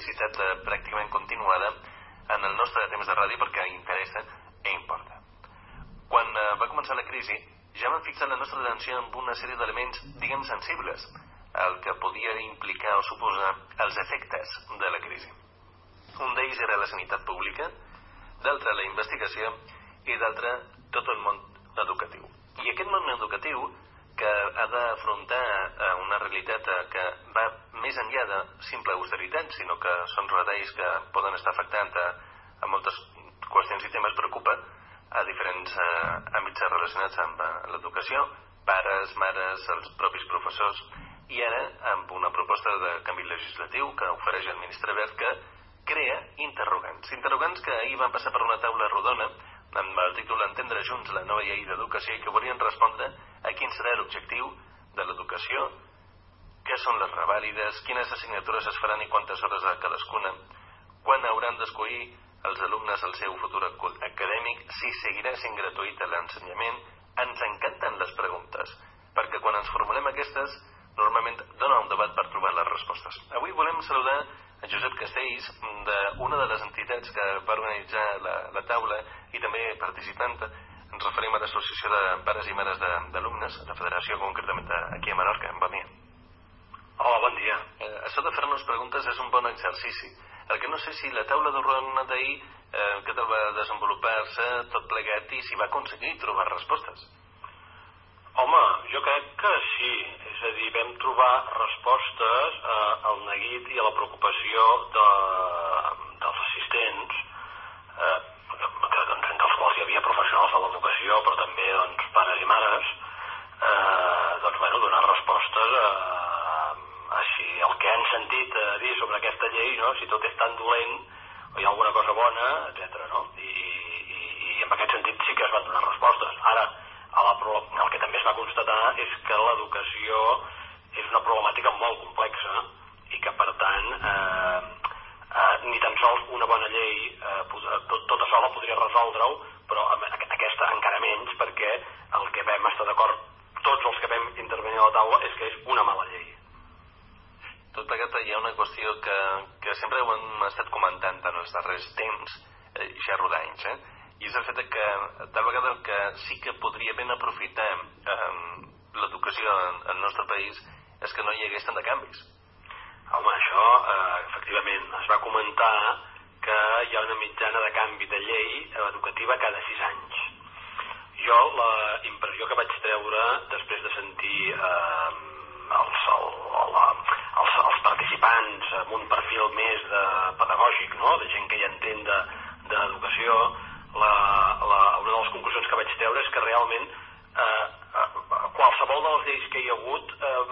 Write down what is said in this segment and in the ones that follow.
periodicitat eh, pràcticament continuada en el nostre temps de ràdio perquè interessa i importa. Quan eh, va començar la crisi, ja vam fixar la nostra atenció en una sèrie d'elements, diguem, sensibles, el que podia implicar o suposar els efectes de la crisi. Un d'ells era la sanitat pública, d'altre la investigació i d'altre tot el món educatiu. I aquest món educatiu que ha d'afrontar eh, una realitat eh, que va més enllà de simple austeritat, sinó que són retalls que poden estar afectant a, a moltes qüestions i temes preocupa a diferents eh, àmbits relacionats amb eh, l'educació, pares, mares, els propis professors, i ara amb una proposta de canvi legislatiu que ofereix el ministre Verd que crea interrogants. Interrogants que ahir van passar per una taula rodona amb el títol Entendre junts la nova llei d'educació i que volien respondre a quin serà l'objectiu de l'educació, què són les revàlides, quines assignatures es faran i quantes hores a cadascuna, quan hauran d'escollir els alumnes el seu futur acadèmic, si seguirà sent gratuït l'ensenyament, ens encanten les preguntes, perquè quan ens formulem aquestes, normalment dona un debat per trobar les respostes. Avui volem saludar a Josep Castells, d'una de les entitats que va organitzar la, la taula i també participant ens referim a l'Associació de Pares i Mares d'Alumnes, la federació concretament aquí a Menorca. Bon dia. Hola, bon dia. Eh, això de fer-nos preguntes és un bon exercici. El que no sé si la taula de rodona d'ahir, eh, què tal va desenvolupar-se, tot plegat, i si va aconseguir trobar respostes. Home, jo crec que sí. És a dir, vam trobar respostes eh, al neguit i a la preocupació de, dels assistents, eh, que, doncs, entre els quals hi havia professionals l'educació, però també doncs, pares i mares, eh, doncs, bueno, donar respostes a, a si el que han sentit a dir sobre aquesta llei, no? si tot és tan dolent, o hi ha alguna cosa bona, etc. No? I, i, I en aquest sentit sí que es van donar respostes. Ara, a la, el que també es va constatar és que l'educació és una problemàtica molt complexa i que per tant eh, eh, ni tan sols una bona llei eh, tot, tota sola podria resoldre-ho però aquesta encara menys perquè el que vam estar d'acord tots els que vam intervenir a la taula és que és una mala llei tot plegat hi ha una qüestió que, que sempre ho hem estat comentant en els darrers temps eh, ja rodanys eh? i és el fet que tal vegada el que sí que podria ben aprofitar eh, l'educació en el nostre país és que no hi hagués tant de canvis. Home, això eh, efectivament es va comentar que hi ha una mitjana de canvi de llei educativa cada sis anys. Jo la impressió que vaig treure després de sentir eh, els, el, el, els, els participants amb un perfil més de pedagògic, no? de gent que hi entén d'educació, de, la, la, una de les conclusions que vaig treure és que realment eh, eh, qualsevol de les lleis que hi ha hagut eh,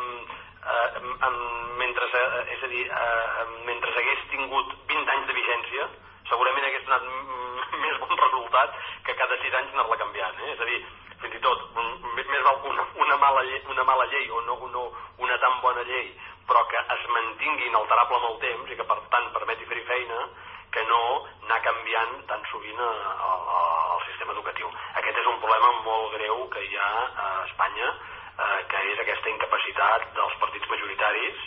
eh, mentre, eh, és a dir, eh, mentre hagués tingut 20 anys de vigència segurament hagués donat més bon resultat que cada 6 anys anar-la canviant eh? és a dir, fins i tot més val una, una, mala llei, una mala llei o no, no una tan bona llei però que es mantingui inalterable amb el temps i que per tant permeti fer-hi feina que no anar canviant tan sovint el, eh, el sistema educatiu. Aquest és un problema molt greu que hi ha a Espanya, eh, que és aquesta incapacitat dels partits majoritaris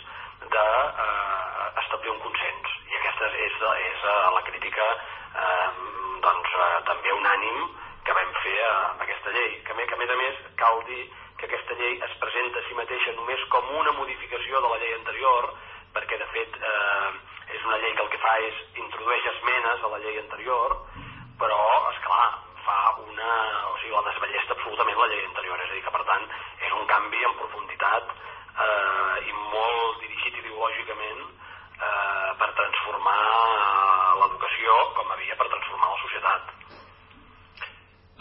d'establir eh, un consens. I aquesta és, és eh, la crítica eh, doncs, eh, també unànim que vam fer amb aquesta llei. Que, que a més a més cal dir que aquesta llei es presenta a si mateixa només com una modificació de la llei anterior, perquè de fet eh, és una llei que el que fa és introdueix esmenes a la llei anterior, però, és clar, fa una... o sigui, la desballesta absolutament la llei anterior, és a dir, que per tant és un canvi en profunditat eh, i molt dirigit ideològicament eh, per transformar l'educació com havia per transformar la societat.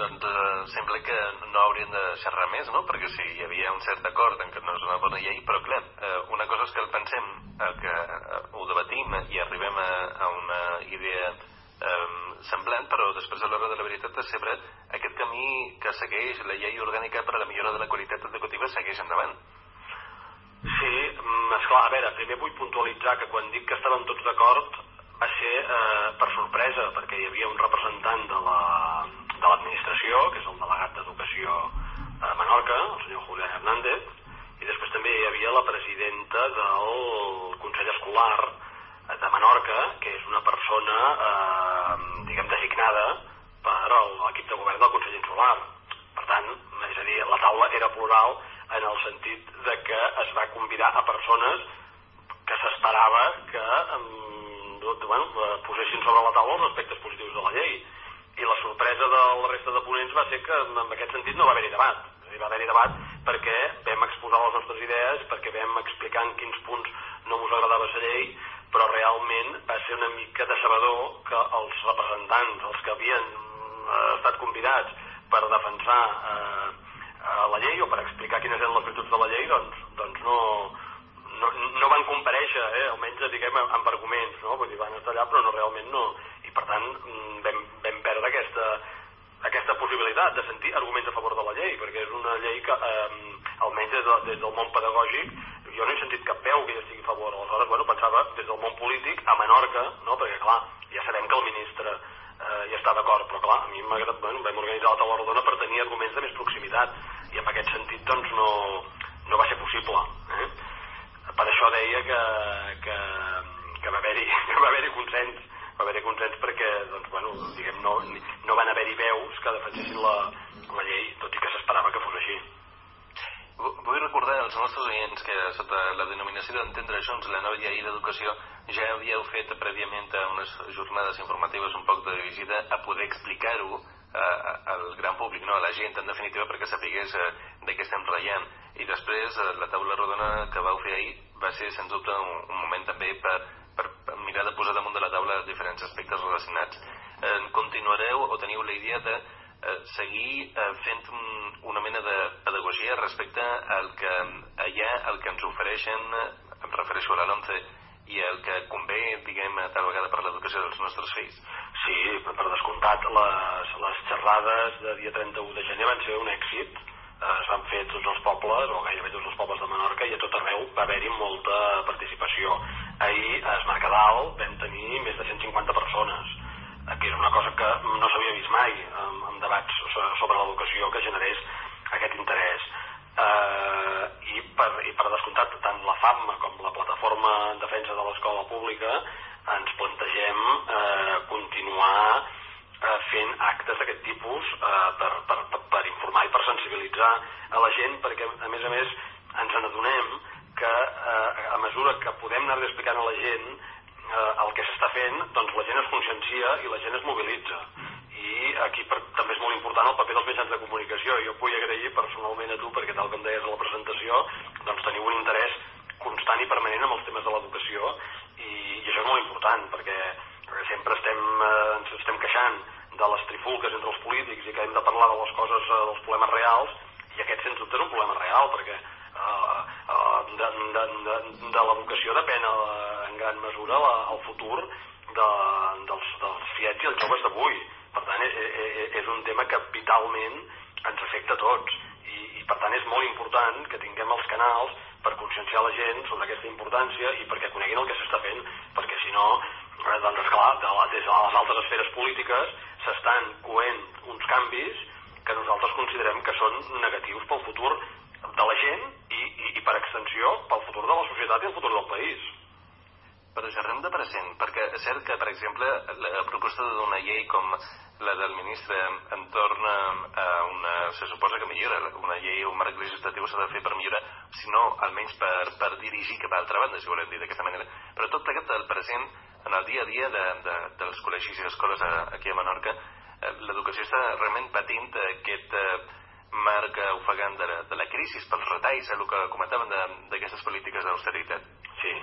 Doncs eh, sembla que no hauríem de xerrar més, no? Perquè sí, hi havia un cert acord en que no és una bona llei, però clar, eh, una cosa és que el pensem, eh, que eh, ho debatim i arribem a, a una idea eh, semblant, però després a l'hora de la veritat de sempre aquest camí que segueix la llei orgànica per a la millora de la qualitat educativa segueix endavant. Sí, mm, esclar, a veure, primer vull puntualitzar que quan dic que estàvem tots d'acord va ser eh, per sorpresa, perquè hi havia un representant de la, de l'administració, que és el delegat d'Educació a Menorca, el senyor Julián Hernández, i després també hi havia la presidenta del Consell Escolar de Menorca, que és una persona, eh, diguem, designada per l'equip de govern del Consell Insular. Per tant, és a dir, la taula era plural en el sentit de que es va convidar a persones que s'esperava que eh, bueno, posessin sobre la taula els aspectes positius de la llei. I la sorpresa de la resta de ponents va ser que en aquest sentit no va haver-hi debat. Dir, va haver-hi debat perquè vam exposar les nostres idees, perquè vam explicar en quins punts no us agradava la llei, però realment va ser una mica decebedor que els representants, els que havien eh, estat convidats per defensar eh, eh, la llei o per explicar quines eren les virtuts de la llei, doncs, doncs no, no, no van compareixer, eh, almenys diguem amb arguments, no? Vull dir, van estar allà però no realment no. I per tant mm, vam, vam perdre aquesta, aquesta possibilitat de sentir arguments a favor de la llei, perquè és una llei que, eh, almenys des, de, des del món pedagògic, jo no he sentit cap veu que hi estigui a favor. Aleshores, bueno, pensava des del món polític a Menorca, no? perquè clar, ja sabem que el ministre eh, hi està d'acord, però clar, a mi m'ha agradat, bueno, vam organitzar la taula rodona per tenir arguments de més proximitat, i en aquest sentit, doncs, no, no va ser possible. Eh? Per això deia que, que, que va haver-hi haver consens va haver-hi consens perquè doncs, bueno, diguem, no, no van haver-hi veus que defensessin la, la llei, tot i que s'esperava que fos així. Vull recordar als nostres oients que sota la denominació d'Entendre Junts la nova llei d'educació ja havíeu fet prèviament unes jornades informatives un poc de visita a poder explicar-ho al gran públic, no, a la gent, en definitiva, perquè sapigués eh, de què estem ratllant. I després, eh, la taula rodona que vau fer ahir va ser, sens dubte, un, un moment també per, per, per mirar de posar damunt de la taula diferents aspectes relacionats. Eh, continuareu o teniu la idea de eh, seguir eh, fent un, una mena de pedagogia respecte al que allà el que ens ofereixen, em refereixo a la LOMCE, i el que convé, diguem, tal vegada per l'educació dels nostres fills. Sí, per, per descomptat, les, xerrades de dia 31 de gener van ser un èxit, eh, es van fer tots els pobles, o gairebé tots els pobles de Menorca, i a tot arreu va haver-hi molta participació. Ahir a Es Mercadal vam tenir més de 150 persones, eh, que és una cosa que no s'havia vist mai en, en debats sobre l'educació que generés aquest interès eh, i, per, i per descomptat tant la FAM com la plataforma en defensa de l'escola pública ens plantegem eh, continuar eh, fent actes d'aquest tipus eh, per, per, per, informar i per sensibilitzar a la gent perquè a més a més ens n'adonem que eh, a mesura que podem anar explicant a la gent eh, el que s'està fent, doncs la gent es consciencia i la gent es mobilitza i aquí per, també és molt important el paper dels mitjans de comunicació. Jo vull agrair personalment a tu perquè tal com deies a la presentació doncs teniu un interès constant i permanent amb els temes de l'educació i, i això és molt important perquè sempre estem, eh, ens estem queixant de les trifulques entre els polítics i que hem de parlar de les coses, eh, dels problemes reals i aquest sens dubte és un problema real perquè eh, eh, de, de, de, de l'educació depèn eh, en gran mesura la, el futur de, dels, dels fiets i els joves d'avui. Per tant, és, és un tema que vitalment ens afecta a tots. I, i per tant és molt important que tinguem els canals per conscienciar la gent sobre aquesta importància i perquè coneguin el que s'està fent, perquè si no, doncs esclar, de la, des de les altres esferes polítiques s'estan coent uns canvis que nosaltres considerem que són negatius pel futur de la gent i, i, i per extensió pel futur de la societat i el futur del país però xerrem de present, perquè és cert que, per exemple, la proposta d'una llei com la del ministre entorn a una... se suposa que millora, una llei o un marc legislatiu s'ha de fer per millorar, si no, almenys per, per dirigir cap a altra banda, si volem dir d'aquesta manera. Però tot plegat del present, en el dia a dia de, de, dels col·legis i escoles aquí a Menorca, eh, l'educació està realment patint aquest eh, marc ofegant de la, de la crisi, pels retalls, el que comentaven d'aquestes polítiques d'austeritat. Sí,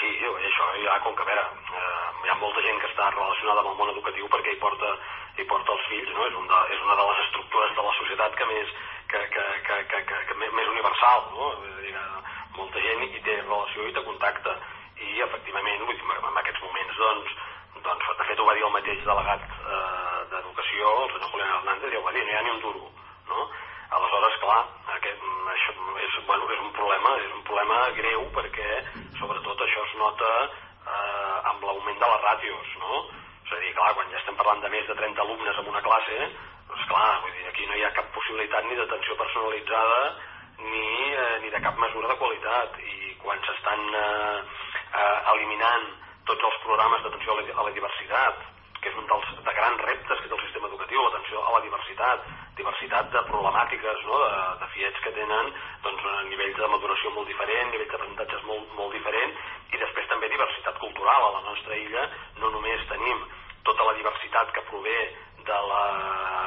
Sí, això ja, com que a veure, eh, hi ha molta gent que està relacionada amb el món educatiu perquè hi porta, hi porta els fills, no? és, un de, és una de les estructures de la societat que més, que, que, que, que, que, que més universal, no? És a dir, molta gent hi té relació i té contacte, efectivament, vull dir, en aquests moments, doncs, doncs, de fet ho va dir el mateix delegat eh, d'Educació, el senyor Julián Hernández, i ho va dir, no hi ha ni un duro, no? Aleshores, clar, aquest, això és, bueno, és un problema, és un problema greu perquè sobretot això es nota eh, amb l'augment de les ràtios, no? És a dir, clar, quan ja estem parlant de més de 30 alumnes en una classe, doncs clar, vull dir, aquí no hi ha cap possibilitat ni d'atenció personalitzada ni, eh, ni de cap mesura de qualitat i quan s'estan eh, eh, eliminant tots els programes d'atenció a la diversitat, que és un dels de grans reptes que té el sistema educatiu, l'atenció a la diversitat, diversitat de problemàtiques, no? de, de fiets que tenen doncs, nivells de maduració molt diferent, nivells d'aprenentatges molt, molt diferent, i després també diversitat cultural. A la nostra illa no només tenim tota la diversitat que prové de, la, eh,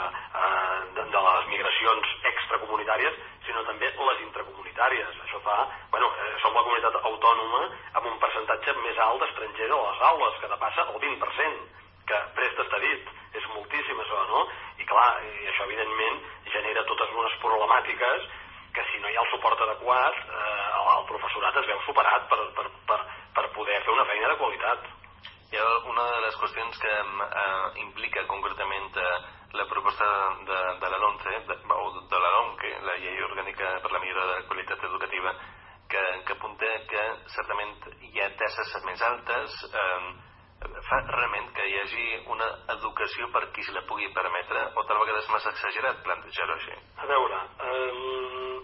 les migracions extracomunitàries, sinó també les intracomunitàries. Això fa, bueno, eh, som la comunitat autònoma amb un percentatge més alt d'estrangers a les aules, que depassa el 20% que prest està dit, és moltíssim això, no? I clar, i això evidentment genera totes unes problemàtiques que si no hi ha el suport adequat, eh, el professorat es veu superat per, per, per, per poder fer una feina de qualitat. Hi ha una de les qüestions que eh, implica concretament eh, la proposta de, de la o de la LOMQE, la Llei Orgànica per la Millora de la Educativa, que, que apunta que certament hi ha tasses més altes eh, fa realment que hi hagi una educació per qui se la pugui permetre o tal vegada és massa exagerat plantejar-ho així? A veure, eh,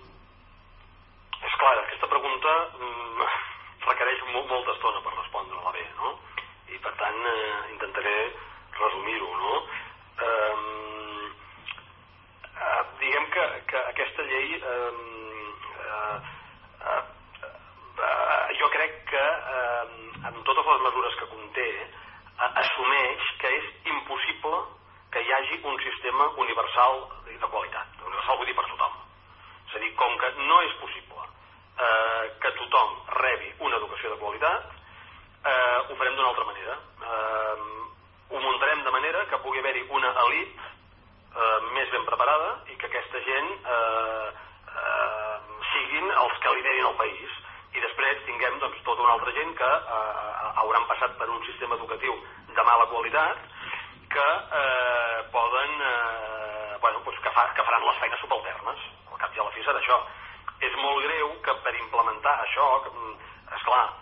és clar, aquesta pregunta eh, requereix molt, molta estona per respondre-la bé, no? I per tant eh, intentaré resumir-ho, no? Eh, eh, diguem que, que aquesta llei eh, eh, que eh, amb totes les mesures que conté, eh, assumeix que és impossible que hi hagi un sistema universal de qualitat. Universal vull dir per tothom. És a dir, com que no és possible eh, que tothom rebi una educació de qualitat, eh, ho farem d'una altra manera. Eh, ho muntarem de manera que pugui haver-hi una elit eh, més ben preparada i que aquesta gent eh, eh, siguin els que liderin el país i després tinguem doncs, tota una altra gent que eh, hauran passat per un sistema educatiu de mala qualitat que eh, poden eh, bueno, doncs que, fa, que faran les feines subalternes al cap i a la fi serà això és molt greu que per implementar això mm,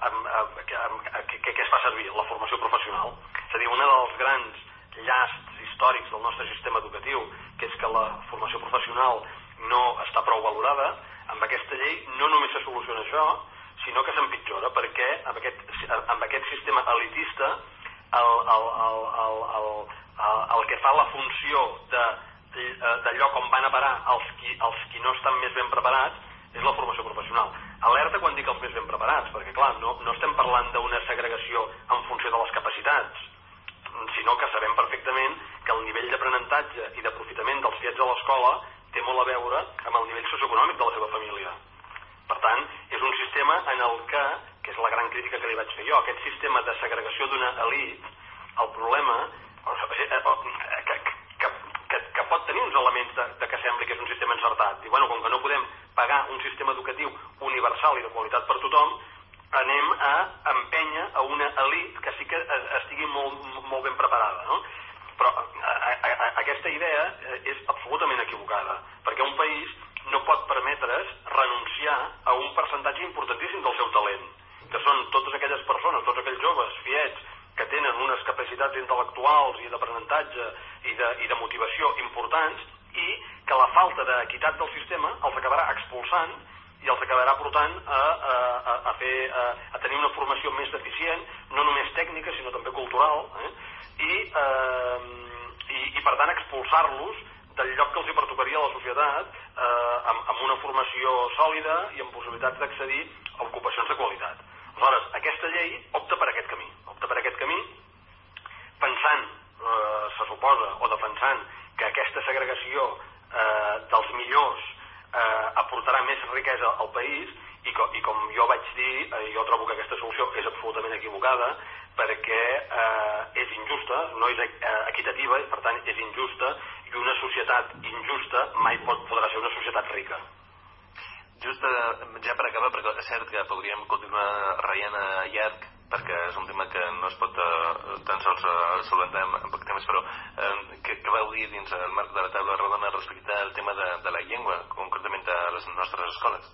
amb, amb, què, es fa servir? La formació professional és a dir, un dels grans llasts històrics del nostre sistema educatiu que és que la formació professional no està prou valorada amb aquesta llei no només se soluciona això sinó que s'empitjora perquè amb aquest, amb aquest sistema elitista el, el, el, el, el, el, el que fa la funció de d'allò com van a parar els qui, els qui no estan més ben preparats és la formació professional. Alerta quan dic els més ben preparats, perquè clar, no, no estem parlant d'una segregació en funció de les capacitats, sinó que sabem perfectament que el nivell d'aprenentatge i d'aprofitament dels fiets a l'escola té molt a veure amb el nivell socioeconòmic de la seva família. Per tant, és un sistema en el que, que és la gran crítica que li vaig fer jo, aquest sistema de segregació d'una elit, el problema eh, eh, que, que, que, que pot tenir uns elements de, de que sembli que és un sistema encertat. I bueno, com que no podem pagar un sistema educatiu universal i de qualitat per tothom, anem a empènyer a una elit que sí que estigui molt, molt ben preparada, no? Però a, a, a, aquesta idea és absolutament equivocada, perquè un país no pot permetre's renunciar a un percentatge importantíssim del seu talent, que són totes aquelles persones, tots aquells joves, fiets, que tenen unes intel·lectuals i d'aprenentatge i, de, i de motivació importants i que la falta d'equitat del sistema els acabarà expulsant i els acabarà portant a, a, a, fer, a, a tenir una formació més deficient, no només tècnica, sinó també cultural, eh? I, eh, i, i per tant expulsar-los del lloc que els hi pertocaria a la societat eh, amb, amb una formació sòlida i amb possibilitats d'accedir a ocupacions de qualitat. Aleshores, aquesta llei opta per aquest camí, opta per aquest camí pensant, eh, se suposa, o defensant que aquesta segregació eh, dels millors eh, aportarà més riquesa al país i, co i com jo vaig dir, eh, jo trobo que aquesta solució és absolutament equivocada perquè eh, és injusta, no és eh, equitativa i per tant és injusta i una societat injusta mai pot, podrà ser una societat rica. Just eh, ja per acabar, perquè és cert que podríem continuar raient a llarg, perquè és un tema que no es pot eh, tan sols eh, solventar en, en poc temps, però eh, què, què vau dir dins el marc de la taula redona respecte al tema de, de la llengua, concretament a les nostres escoles?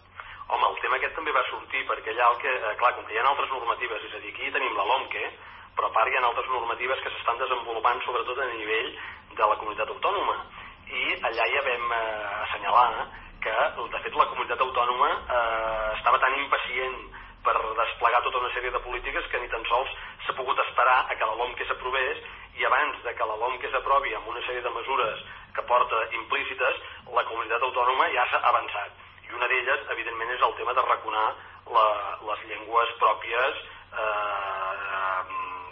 Home, el tema aquest també va sortir perquè allà el que, eh, clar, com que hi ha altres normatives, és a dir, aquí tenim la LOMQE, però a part hi ha altres normatives que s'estan desenvolupant sobretot a nivell de la comunitat autònoma i allà ja vam eh, assenyalar que de fet la comunitat autònoma eh, estava tan impacient per desplegar tota una sèrie de polítiques que ni tan sols s'ha pogut esperar a que la LOMQUE s'aprovés i abans de que la LOMQUE s'aprovi amb una sèrie de mesures que porta implícites, la comunitat autònoma ja s'ha avançat. I una d'elles, evidentment, és el tema de raconar la, les llengües pròpies eh,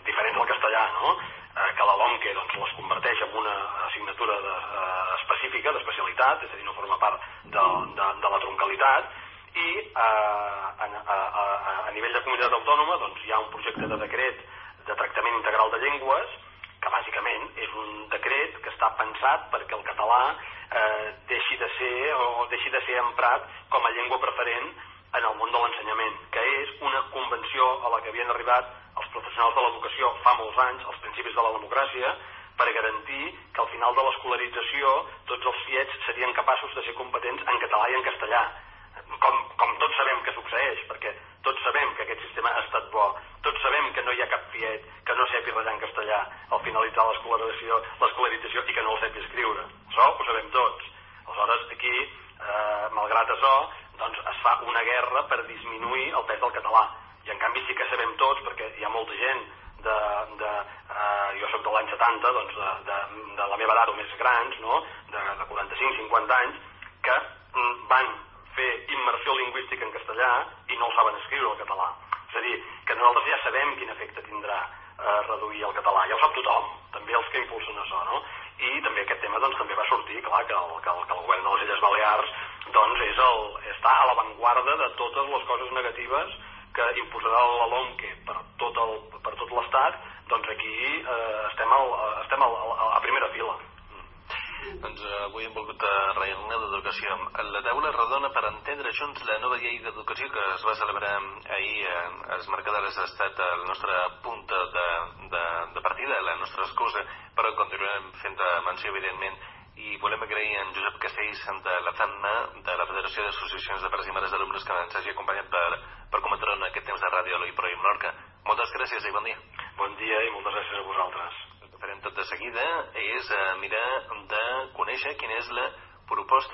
diferents al castellà, no? Eh, que la LOMQUE doncs, les converteix en una assignatura de, eh, específica, d'especialitat, és a dir, no forma part de, de, de la troncalitat, i eh, a, a, a, a nivell de comunitat autònoma doncs, hi ha un projecte de decret de tractament integral de llengües que bàsicament és un decret que està pensat perquè el català eh, deixi de ser o deixi de ser emprat com a llengua preferent en el món de l'ensenyament, que és una convenció a la que havien arribat els professionals de l'educació fa molts anys, als principis de la democràcia, per garantir que al final de l'escolarització tots els fiets serien capaços de ser competents en català i en castellà. Com, com tots sabem que succeeix, perquè tots sabem que aquest sistema ha estat bo, tots sabem que no hi ha cap fiet que no sepi rajar en castellà al finalitzar l'escolarització i que no el sepi escriure. Això ho sabem tots. Aleshores, aquí, eh, malgrat això, doncs es fa una guerra per disminuir el pes del català. I en canvi sí que sabem tots, perquè hi ha molta gent de, de eh, jo sóc de l'any 70, doncs de, de, de la meva edat o més grans, no? de, de 45-50 anys, que mm, van immersió lingüística en castellà i no el saben escriure el català. És a dir, que nosaltres ja sabem quin efecte tindrà eh, reduir el català, ja ho sap tothom, també els que impulsen això, no? I també aquest tema doncs, també va sortir, clar, que el, que el, que el govern de les Illes Balears doncs és el, està a l'avantguarda de totes les coses negatives que imposarà la LOMQUE per tot el, per tot l'Estat, doncs aquí eh, estem, al, estem al, a primera fila. Eh, avui hem volgut reunir d'educació. La taula redona per entendre junts la nova llei d'educació que es va celebrar ahir eh, a les Mercadores ha estat el nostre punt de, de, de partida, la nostra excusa, però continuem fent menció, evidentment, i volem agrair en Josep Castells de la FANMA, de la Federació d'Associacions de Pares i Mares d'Alumnes que ens hagi acompanyat per, per comentar en aquest temps de ràdio a l'Oipro i Menorca. Moltes gràcies i bon dia. Bon dia i moltes gràcies a vosaltres. Farem tot de seguida és eh, mirar de conèixer quina és la proposta